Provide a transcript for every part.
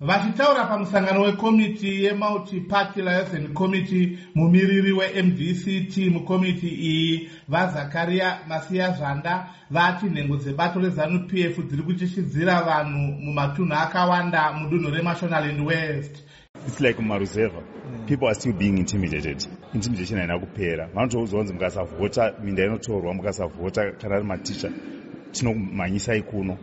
vachitaura pamusangano wekomiti yemultiparty liaison committee mumiriri wemdct mukomiti iyi vazakaria masiya zvanda vati nhengo dzebato rezanup f dziri kuchishidzira vanhu mumatunhu akawanda mudunhu remashonaland west. Its like mumaruzeva people are still being intimidated. Intimidation haina kupera. Vanotoudzwa kunzi mukasavhota minda inotorwa mukasavhota kana ari maticha. Tinokumhanyisai kuno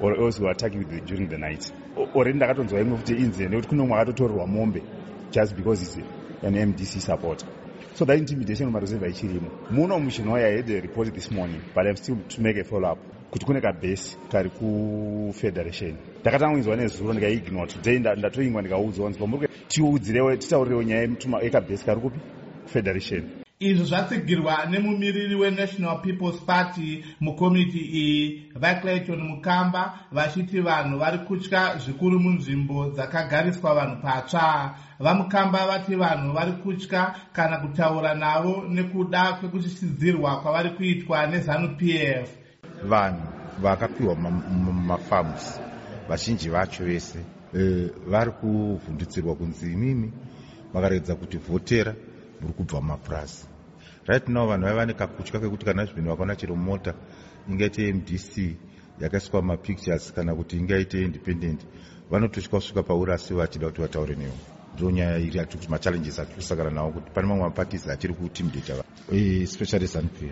or else we attacking during the night already ndakatonzwa imwe futi incident yekuti kune mwe akatotorerwa mombe just because is an mdc supporter. So that intimidation mumaruseva ichirimo. Muno muchinoa i had report this morning but im still to make a follow up kuti kune kabhesi kari kufederation ndakatangoinzwa nezuro ndikaignore today ndatoingwa ndikaudzwa nzi pamuri tiudzirewo titaurirewo nyaya yekabhesi kari kupi? Federation izvi zvatsigirwa nemumiriri wenational peoples party mukomiti iyi. Vaclayton mukamba vachiti vanhu vari kutya zvikuru munzvimbo dzakagariswa vanhu patsva. Vamukamba vati vanhu vari kutya kana kutaura navo nekuda kwekuchisidzirwa kwavari kuitwa nezanup f. Vanhu vakapiwa mafarms vazhinji vacho vese e, vari kuvhundutsirwa kunzi imimi vakaregedza kuti vhotera muri kubva mapurasi right now vanhu vaiva nekakutya kekuti kana zvinhu vakaona chero mota ingaite mdc yakaiswa mapictures kana kuti ingaite independent vanotosvika kusvika pauri asi vachida kuti vataure newo ndo nyaya iri ati kuti machallenges atiri kusangana nawo kuti pane mamwe maparties achiri kutimidata especially zanupf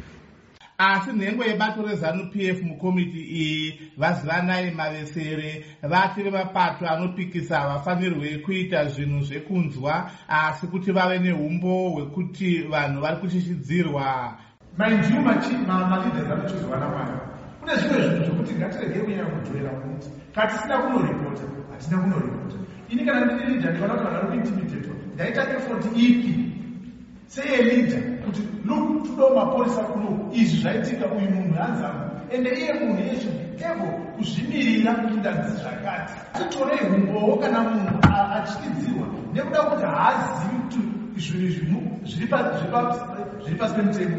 asi nhengo yebato rezanup f mukomiti iyi vazivanai mavesere vati vemapato anopikisa havafanirwi kuita zvinhu zvekunzwa asi kuti vave neumbo hwekuti vanhu vari kuchishidzirwa maindiu maleaders anochizwa namwari kune zvimwe zvinhu zvokuti ngatirege kunyanya kujoera kuti katisina kunoripota hatina kunoripota. Ini kana ndiri lida ndikaona kuti vanhu vari kuintimidato ndaita efoti ipi seyelida kuti mapurisa kuno. Izvi zvaitika uyu munhu hanzangu ende iye munhu yezvikevo kuzvimirira kuti ndadzisi zvakati. Titorei humbowo kana munhu achitidzirwa nekuda kuti haazivi kuti zvinhu zviri pasi pemutemo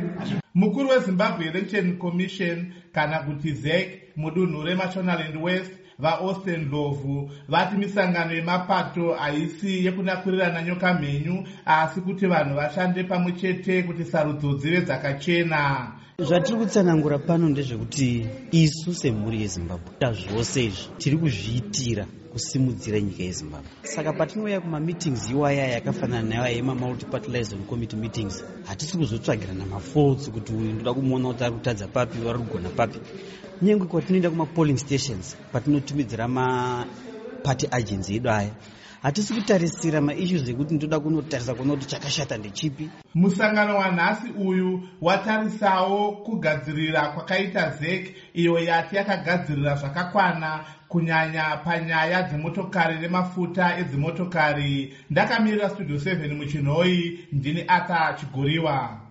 mukuru wezimbabwe election commission kana kuti zek mudunhu remashonaland west vaaustin lovhu vati misangano yemapato haisi yekunakurirana nyoka mhenyu asi kuti vanhu vashande pamwe chete kuti sarudzo dzive dzakachena. Zvatiri kutsanangura pano ndezvekuti isu semhuri yezimbabwe ta zvose izvi tiri kuzviitira kusimudzira nyika yezimbabwe. Saka patinouya kumameetings iwaya yakafanana nayo yemamultipartilizon committee meetings hatisi kuzotsvagirana mafaults kuti uyu ndoda kumuona kuti ari kutadza papi vari kugona papi. Nyange kwatinoenda kumapolling stations patinotumidzira mapati agency edu aya hatisi kutarisira maissues ekuti ndoda kunotarisa kuona kuti chakashata ndechipi. Musangano wanhasi uyu watarisawo kugadzirira kwakaita zek iyo yati yakagadzirira zvakakwana kunyanya panyaya dzemotokari nemafuta edzimotokari. Ndakamirira studio 7 muchinhoi ndini ata chigoriwa